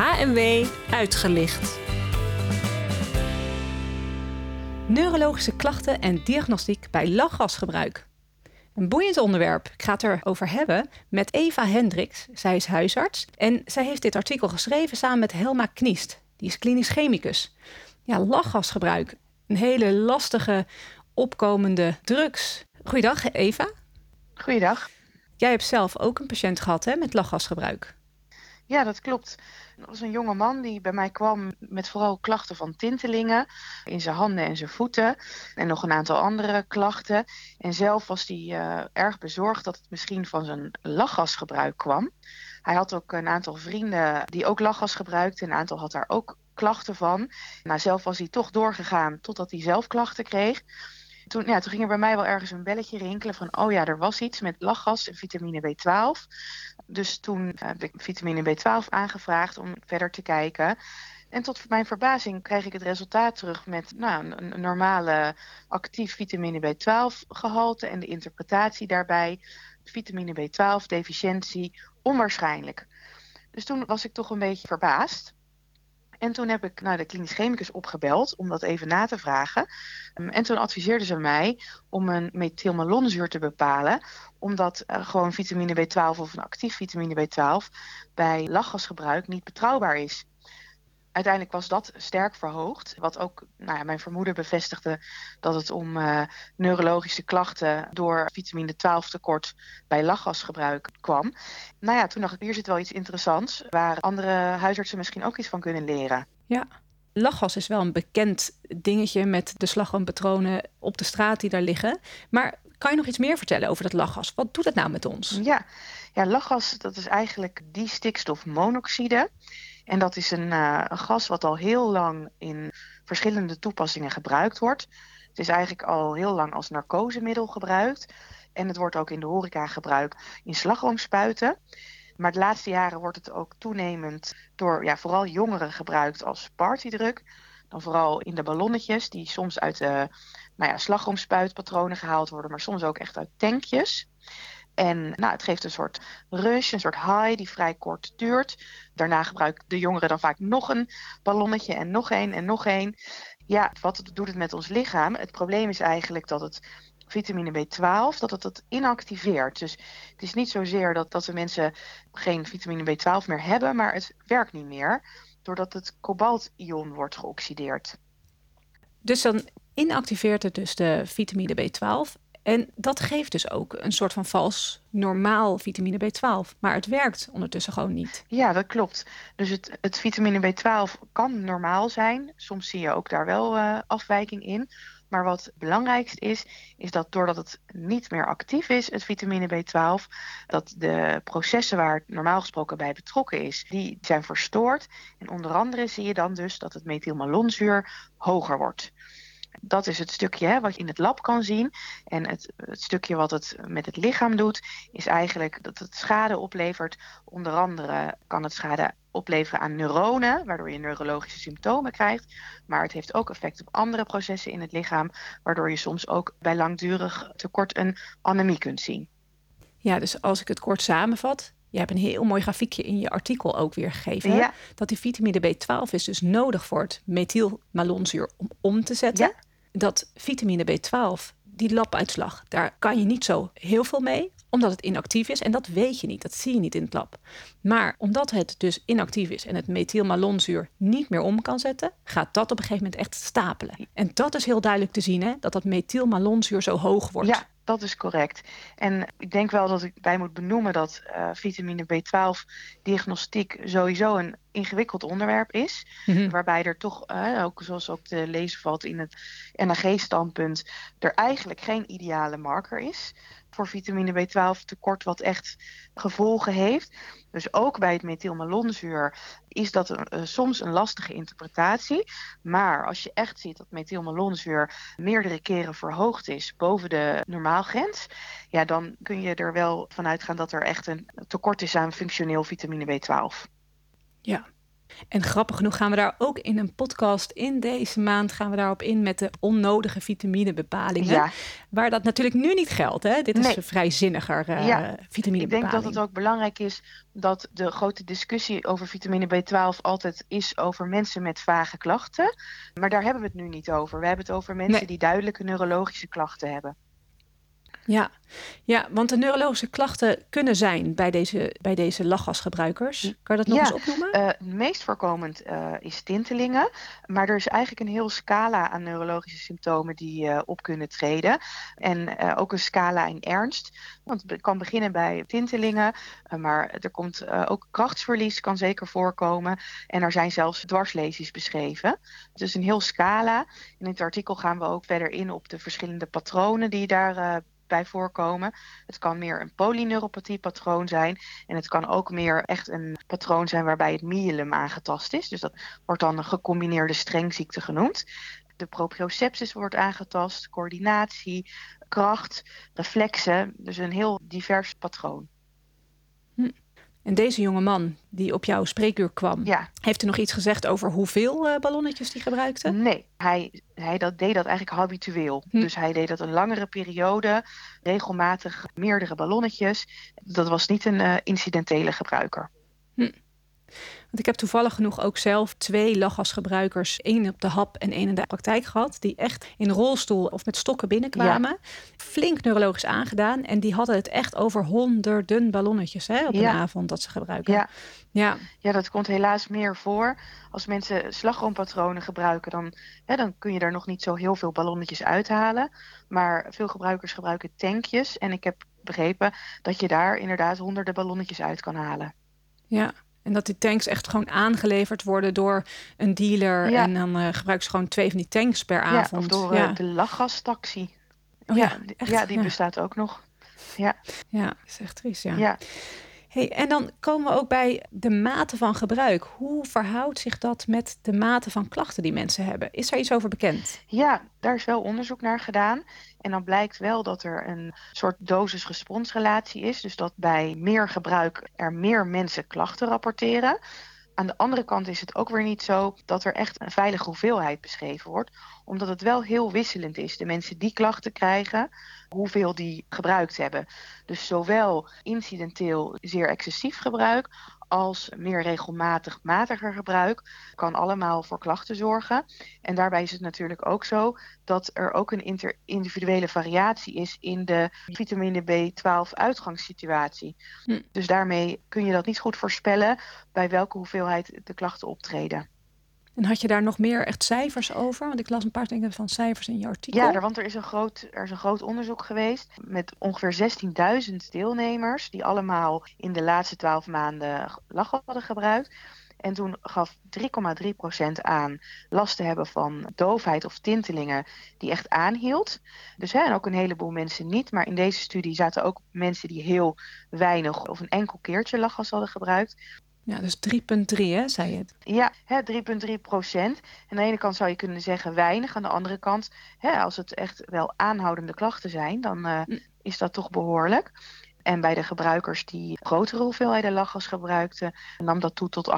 HMW uitgelicht. Neurologische klachten en diagnostiek bij lachgasgebruik. Een boeiend onderwerp. Ik ga het erover hebben met Eva Hendricks. Zij is huisarts en zij heeft dit artikel geschreven samen met Helma Kniest. Die is klinisch chemicus. Ja, lachgasgebruik. Een hele lastige, opkomende drugs. Goeiedag, Eva. Goeiedag. Jij hebt zelf ook een patiënt gehad hè, met lachgasgebruik. Ja, dat klopt. Er was een jonge man die bij mij kwam met vooral klachten van tintelingen in zijn handen en zijn voeten. En nog een aantal andere klachten. En zelf was hij uh, erg bezorgd dat het misschien van zijn lachgasgebruik kwam. Hij had ook een aantal vrienden die ook lachgas gebruikten. Een aantal had daar ook klachten van. Maar zelf was hij toch doorgegaan totdat hij zelf klachten kreeg toen, ja, toen ging er bij mij wel ergens een belletje rinkelen van, oh ja, er was iets met lachgas en vitamine B12. Dus toen heb ik vitamine B12 aangevraagd om verder te kijken. En tot mijn verbazing kreeg ik het resultaat terug met nou, een, normale actief vitamine B12 gehalte en de interpretatie daarbij. Vitamine B12 deficiëntie onwaarschijnlijk. Dus toen was ik toch een beetje verbaasd. En toen heb ik naar de klinisch chemicus opgebeld om dat even na te vragen. Ehm, en toen adviseerden ze mij om een methylmalonzuur te bepalen, omdat uh, gewoon vitamine B12 of een actief vitamine B12 bij lachgasgebruik niet betrouwbaar is uiteindelijk was dat sterk verhoogd. Wat ook nou ja, mijn vermoeden bevestigde dat het om uh, neurologische klachten door vitamine 12 tekort bij lachgasgebruik kwam. Nou ja, toen dacht ik, hier zit wel iets interessants waar andere huisartsen misschien ook iets van kunnen leren. Ja. Lachgas is wel een bekend dingetje met de slagroompatronen op de straat die daar liggen. Maar kan je nog iets meer vertellen over dat lachgas? Wat doet het nou met ons? Ja, ja lachgas dat is eigenlijk die stikstofmonoxide. En dat is een, uh, een, gas wat al heel lang in verschillende toepassingen gebruikt wordt. Het is eigenlijk al heel lang als narcosemiddel gebruikt. En het wordt ook in de horeca gebruikt in slagroomspuiten. Maar de laatste jaren wordt het ook toenemend door ja, vooral jongeren gebruikt als partydruk. Dan vooral in de ballonnetjes die soms uit de nou ja, slagroomspuitpatronen gehaald worden, maar soms ook echt uit tankjes. En nou, het geeft een soort rush, een soort high die vrij kort duurt. Daarna gebruiken de jongeren dan vaak nog een ballonnetje en nog één en nog één. Ja, wat doet het met ons lichaam? Het probleem is eigenlijk dat het vitamine B12, dat het het inactiveert. Dus het is niet zozeer dat, dat de mensen geen vitamine B12 meer hebben, maar het werkt niet meer doordat het kobaltion wordt geoxideerd. Dus dan inactiveert het dus de vitamine B12 en dat geeft dus ook een soort van vals normaal vitamine B12. Maar het werkt ondertussen gewoon niet. Ja, dat klopt. Dus het, het vitamine B12 kan normaal zijn. Soms zie je ook daar wel uh, afwijking in. Maar wat het belangrijkst is, is dat doordat het niet meer actief is, het vitamine B12, dat de processen waar het normaal gesproken bij betrokken is, die zijn verstoord. En onder andere zie je dan dus dat het methylmalonzuur hoger wordt. Dat is het stukje hè, wat je in het lab kan zien. En het, het, stukje wat het met het lichaam doet, is eigenlijk dat het schade oplevert. Onder andere kan het schade opleveren aan neuronen, waardoor je neurologische symptomen krijgt. Maar het heeft ook effect op andere processen in het lichaam, waardoor je soms ook bij langdurig tekort een anemie kunt zien. Ja, dus als ik het kort samenvat, je hebt een heel mooi grafiekje in je artikel ook weer gegeven. Ja. Dat die vitamine B12 is dus nodig voor het methylmalonzuur om om te zetten. Dat vitamine B12, die labuitslag, daar kan je niet zo heel veel mee omdat het inactief is. En dat weet je niet, dat zie je niet in het lab. Maar omdat het dus inactief is en het methylmalonzuur niet meer om kan zetten, gaat dat op een gegeven moment echt stapelen. En dat is heel duidelijk te zien, hè, dat dat methylmalonzuur zo hoog wordt. Ja, dat is correct. En ik denk wel dat ik bij moet benoemen dat uh, vitamine B12 diagnostiek sowieso een ingewikkeld onderwerp is. Mhm. Waarbij er toch, ook zoals ook te lezen valt in het NAG-standpunt, er eigenlijk geen ideale marker is voor vitamine B12 tekort wat echt gevolgen heeft. Dus ook bij het methylmalonzuur is dat uh, soms een lastige interpretatie. Maar als je echt ziet dat methylmalonzuur meerdere keren verhoogd is boven de normaalgrens, ja, dan kun je er wel van uitgaan dat er echt een tekort is aan functioneel vitamine B12. Ja, En grappig genoeg gaan we daar ook in een podcast in deze maand gaan we daarop in met de onnodige vitaminebepalingen. Ja. Waar dat natuurlijk nu niet geldt. Hè? Dit is een vrij zinniger uh, ja. vitaminebepaling. Ik denk dat het ook belangrijk is dat de grote discussie over vitamine B12 altijd is over mensen met vage klachten. Maar daar hebben we het nu niet over. We hebben het over mensen die duidelijke neurologische klachten hebben. Ja. ja, want de neurologische klachten kunnen zijn bij deze, bij deze lachgasgebruikers. Kan je dat nog eens opnoemen? Uh, meest voorkomend uh, is tintelingen. Maar er is eigenlijk een heel scala aan neurologische symptomen die uh, op kunnen treden. En ook een scala in ernst. Want het kan beginnen bij tintelingen. maar er komt ook krachtsverlies, kan zeker voorkomen. En er zijn zelfs dwarslesies beschreven. Dus een heel scala. In het artikel gaan we ook verder in op de verschillende patronen die daar bij voorkomen. Het kan meer een polyneuropathie-patroon zijn. En het kan ook meer echt een patroon zijn waarbij het myelum aangetast is. Dus dat wordt dan een gecombineerde strengziekte genoemd. De proprioceptus wordt aangetast, coördinatie, kracht, reflexen. Dus een heel divers patroon. En deze jonge man die op jouw spreekuur kwam, heeft u nog iets gezegd over hoeveel uh, ballonnetjes die gebruikte? Nee, hij, hij dat, deed dat eigenlijk habitueel. Hm. Dus hij deed dat een langere periode, regelmatig meerdere ballonnetjes. Dat was niet een uh, incidentele gebruiker. Hm. Want ik heb toevallig genoeg ook zelf twee lachgasgebruikers, één op de hap en één in de praktijk gehad, die echt in rolstoel of met stokken binnenkwamen. Flink neurologisch aangedaan. En die hadden het echt over honderden ballonnetjes hè, op een avond dat ze gebruiken. Ja. Ja. ja, dat komt helaas meer voor. Als mensen slagroompatronen gebruiken, dan, hè, dan kun je daar nog niet zo heel veel ballonnetjes uithalen. Maar veel gebruikers gebruiken tankjes. En ik heb begrepen dat je daar inderdaad honderden ballonnetjes uit kan halen. Ja, en dat die tanks echt gewoon aangeleverd worden door een dealer. En dan uh, gebruiken ze gewoon twee van die tanks per avond. Ja, of door uh, de lachgastaxi. Oh, ja, ja, die bestaat ook nog. Ja, ja dat is echt triest, ja. Hey, en dan komen we ook bij de mate van gebruik. Hoe verhoudt zich dat met de mate van klachten die mensen hebben? Is er iets over bekend? Ja, daar is wel onderzoek naar gedaan. En dan blijkt wel dat er een soort dosis-responsrelatie is. Dus dat bij meer gebruik er meer mensen klachten rapporteren. Aan de andere kant is het ook weer niet zo dat er echt een veilige hoeveelheid beschreven wordt, omdat het wel heel wisselend is. De mensen die klachten krijgen, hoeveel die gebruikt hebben. Dus zowel incidenteel zeer excessief gebruik als meer regelmatig matiger gebruik kan allemaal voor klachten zorgen. En daarbij is het natuurlijk ook zo dat er ook een individuele variatie is in de vitamine B12 uitgangssituatie. Hm. Dus daarmee kun je dat niet goed voorspellen bij welke hoeveelheid de klachten optreden. En had je daar nog meer echt cijfers over? Want ik las een paar dingen van cijfers in je artikel. Ja, want er is een groot, er is een groot onderzoek geweest met ongeveer 16.000 deelnemers, die allemaal in de laatste 12 maanden lach hadden gebruikt. En toen gaf 3,3% aan last te hebben van doofheid of tintelingen die echt aanhield. Dus hè, en ook een heleboel mensen niet. Maar in deze studie zaten ook mensen die heel weinig of een enkel keertje lachgas hadden gebruikt. Ja, dus 3,3 hè, zei je het? Ja, 3,3 procent. En aan de ene kant zou je kunnen zeggen weinig. Aan de andere kant, hè, als het echt wel aanhoudende klachten zijn, dan uh, is dat toch behoorlijk. En bij de gebruikers die grotere hoeveelheden lachgas gebruikten, nam dat toe tot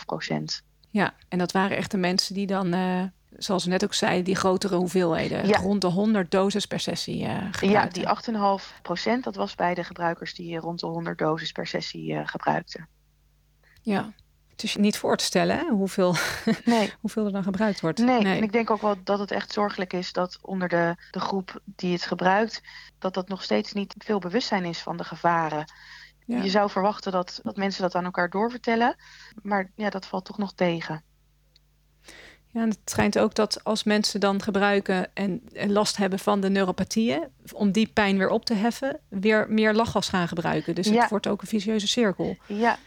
8,5 procent. Ja, en dat waren echt de mensen die dan, uh, zoals we net ook zei, die grotere hoeveelheden, ja. rond de 100 doses per sessie uh, gebruikten. Ja, die 8,5 procent, dat was bij de gebruikers die rond de 100 doses per sessie gebruikten. Ja. Het is niet voor te stellen hè? Hoeveel, nee. hoeveel er dan gebruikt wordt. Nee. en ik denk ook wel dat het echt zorgelijk is dat onder de, de groep die het gebruikt, dat dat nog steeds niet veel bewustzijn is van de gevaren. Je zou verwachten dat, dat mensen dat aan elkaar doorvertellen, maar ja, dat valt toch nog tegen. Ja, en het schijnt ook dat als mensen dan gebruiken en, en last hebben van de neuropathieën, om die pijn weer op te heffen, weer meer lachgas gaan gebruiken. Dus het wordt ook een vicieuze cirkel. Ja,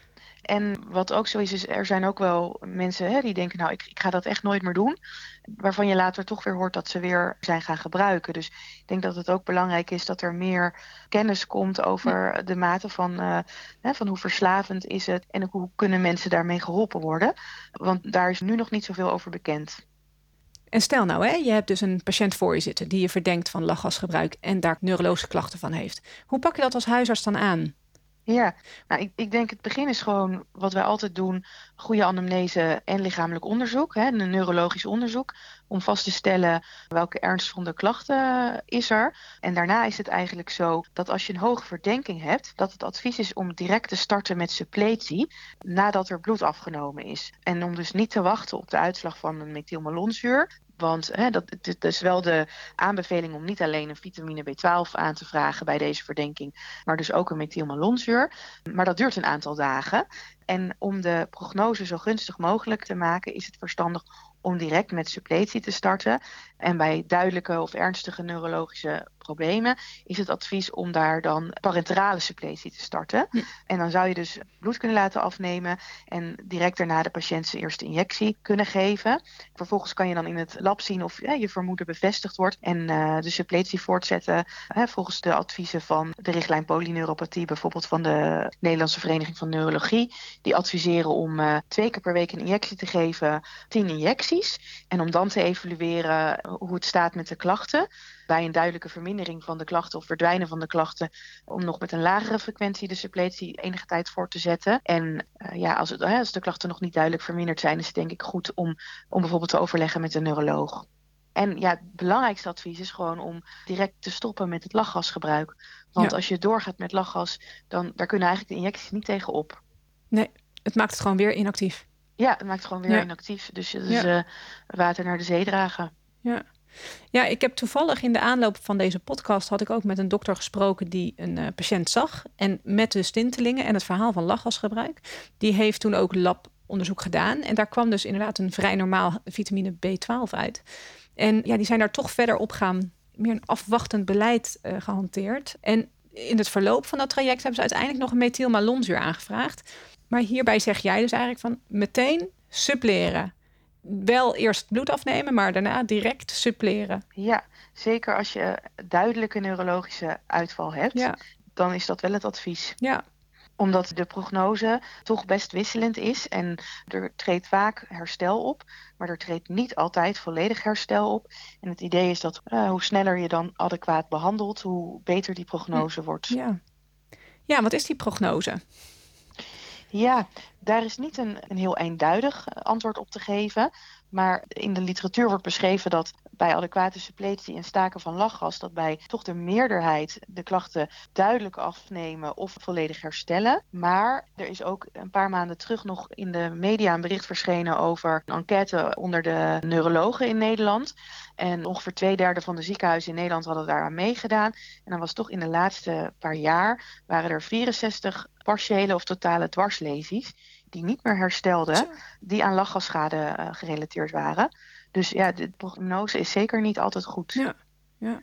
en wat ook zo is, is er zijn ook wel mensen hè, die denken, nou, ik, ik ga dat echt nooit meer doen. Waarvan je later toch weer hoort dat ze weer zijn gaan gebruiken. Dus ik denk dat het ook belangrijk is dat er meer kennis komt over de mate van, uh, hè, van hoe verslavend is het en hoe kunnen mensen daarmee geholpen worden. Want daar is nu nog niet zoveel over bekend. En stel nou, hè, je hebt dus een patiënt voor je zitten die je verdenkt van lachgasgebruik en daar neurologische klachten van heeft. Hoe pak je dat als huisarts dan aan? Ja, nou, ik, ik denk het begin is gewoon wat wij altijd doen: goede anamnese en lichamelijk onderzoek, hè, een neurologisch onderzoek, om vast te stellen welke ernst van de klachten is er. En daarna is het eigenlijk zo dat als je een hoge verdenking hebt, dat het advies is om direct te starten met suppletie nadat er bloed afgenomen is. En om dus niet te wachten op de uitslag van een methylmalonzuur, want hè, dat, is wel de aanbeveling om niet alleen een vitamine B12 aan te vragen bij deze verdenking, maar dus ook een methylmalonzuur. Maar dat duurt een aantal dagen. En om de prognose zo gunstig mogelijk te maken, is het verstandig om direct met suppletie te starten. En bij duidelijke of ernstige neurologische problemen is het advies om daar dan parenterale suppletie te starten. En dan zou je dus bloed kunnen laten afnemen en direct daarna de patiënt zijn eerste injectie kunnen geven. Vervolgens kan je dan in het lab zien of je vermoeden bevestigd wordt en uh, de suppletie voortzetten volgens de adviezen van de richtlijn polyneuropathie, bijvoorbeeld van de Nederlandse Vereniging van Neurologie. Die adviseren om uh, twee keer per week een injectie te geven, tien injecties. En om dan te evalueren hoe het staat met de klachten bij een duidelijke vermindering van de klachten of verdwijnen van de klachten, om nog met een lagere frequentie de suppletie enige tijd voor te zetten. En uh, ja, als, het, als de klachten nog niet duidelijk verminderd zijn, is het denk ik goed om, om bijvoorbeeld te overleggen met een neuroloog. En ja, het belangrijkste advies is gewoon om direct te stoppen met het lachgasgebruik. Want als je doorgaat met lachgas, dan daar kunnen eigenlijk de injecties niet tegen op. Nee, het maakt het gewoon weer inactief. Ja, het maakt het gewoon weer inactief. Dus het is ja. uh, water naar de zee dragen. Ja. Ja, ik heb toevallig in de aanloop van deze podcast had ik ook met een dokter gesproken die een uh, patiënt zag. En met de stintelingen en het verhaal van lachgasgebruik. Die heeft toen ook labonderzoek gedaan. En daar kwam dus inderdaad een vrij normaal vitamine B12 uit. En ja, die zijn daar toch verder op gaan, meer een afwachtend beleid uh, gehanteerd. En in het verloop van dat traject hebben ze uiteindelijk nog een methylmalonzuur aangevraagd. Maar hierbij zeg jij dus eigenlijk van meteen suppleren wel eerst bloed afnemen, maar daarna direct suppleren. Ja, zeker als je duidelijke neurologische uitval hebt, ja. dan is dat wel het advies. Ja. Omdat de prognose toch best wisselend is en er treedt vaak herstel op, maar er treedt niet altijd volledig herstel op. En het idee is dat uh, hoe sneller je dan adequaat behandelt, hoe beter die prognose wordt. Ja. ja, wat is die prognose? Ja, daar is niet een, een heel eenduidig eh, antwoord op te geven. Maar in de literatuur wordt beschreven dat bij adequate suppletie en staken van lachgas, dat bij toch de meerderheid de klachten duidelijk afnemen of volledig herstellen. Maar er is ook een paar maanden terug nog in de media een bericht verschenen over een enquête onder de neurologen in Nederland. En ongeveer twee derde van de ziekenhuizen in Nederland hadden daaraan meegedaan. En dan was toch in de laatste paar jaar waren er 64 partiële of totale dwarslesies die niet meer herstelden, die aan lachgasschade uh, gerelateerd waren. Dus ja, de prognose is zeker niet altijd goed. Ja. Ja.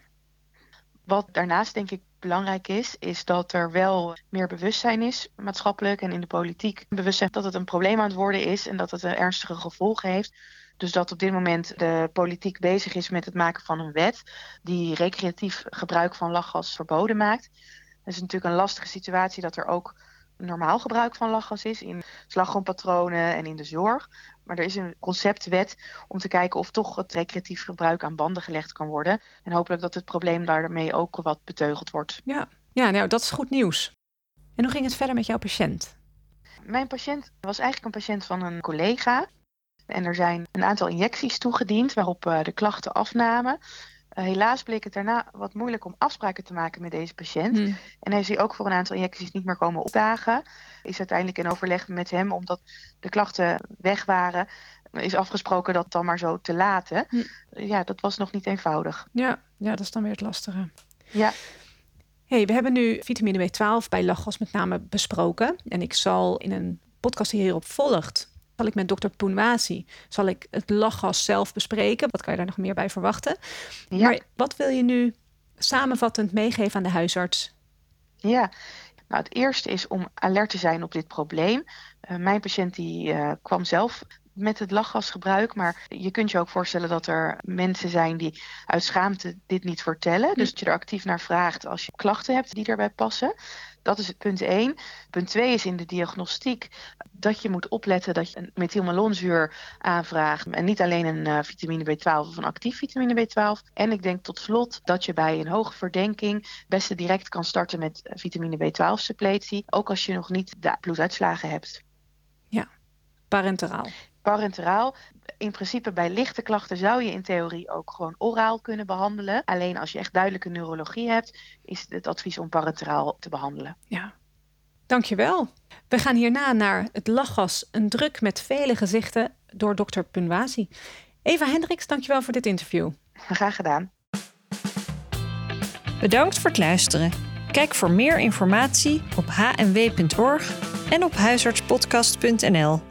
Wat daarnaast denk ik belangrijk is, is dat er wel meer bewustzijn is, maatschappelijk en in de politiek. Bewustzijn dat het een probleem aan het worden is en dat het een ernstige gevolgen heeft. Dus dat op dit moment de politiek bezig is met het maken van een wet die recreatief gebruik van lachgas verboden maakt. Het is natuurlijk een lastige situatie dat er ook normaal gebruik van lachgas is in slagroompatronen en in de zorg. Maar er is een conceptwet om te kijken of toch het recreatief gebruik aan banden gelegd kan worden. En hopelijk dat het probleem daarmee ook wat beteugeld wordt. Ja, ja nou dat is goed nieuws. En hoe ging het verder met jouw patiënt? Mijn patiënt was eigenlijk een patiënt van een collega. En er zijn een aantal injecties toegediend waarop eh, de klachten afnamen. Eh, helaas bleek het daarna wat moeilijk om afspraken te maken met deze patiënt. Hmm. En hij ook voor een aantal injecties niet meer komen opdagen. Is uiteindelijk in overleg met hem, omdat de klachten weg waren, is afgesproken dat dan maar zo te laten. Hmm. Ja, dat was nog niet eenvoudig. Ja, ja, dat is dan weer het lastige. Ja. Hey, we hebben nu vitamine B12 bij lachgas met name besproken. En ik zal in een podcast die hierop volgt zal ik met dokter Poenwasi zal ik het lachgas zelf bespreken. Wat kan je daar nog meer bij verwachten? Ja. Maar wat wil je nu samenvattend meegeven aan de huisarts? Ja, nou, het eerste is om alert te zijn op dit probleem. Uh, mijn patiënt die uh, kwam zelf met het lachgasgebruik. Maar je kunt je ook voorstellen dat er mensen zijn die uit schaamte dit niet vertellen. Dus dat je er actief naar vraagt als je klachten hebt die daarbij passen Dat is punt 1. Punt 2 is in de diagnostiek dat je moet opletten dat je een methylmalonzuur aanvraagt. En niet alleen een uh, vitamine B12 of een actief vitamine B12. En ik denk tot slot dat je bij een hoge verdenking best direct kan starten met vitamine B12 suppletie. Ook als je nog niet de bloeduitslagen hebt. Ja, parenteraal. Parenteraal. In principe bij lichte klachten zou je in theorie ook gewoon oraal kunnen behandelen. Alleen als je echt duidelijke neurologie hebt, is het advies om parenteraal te behandelen. Ja, dankjewel. We gaan hierna naar het lachgas, een druk met vele gezichten door dokter Punwazi. Eva Hendricks, dankjewel voor dit interview. Graag gedaan. Bedankt voor het luisteren. Kijk voor meer informatie op hnw.org en op huisartspodcast.nl.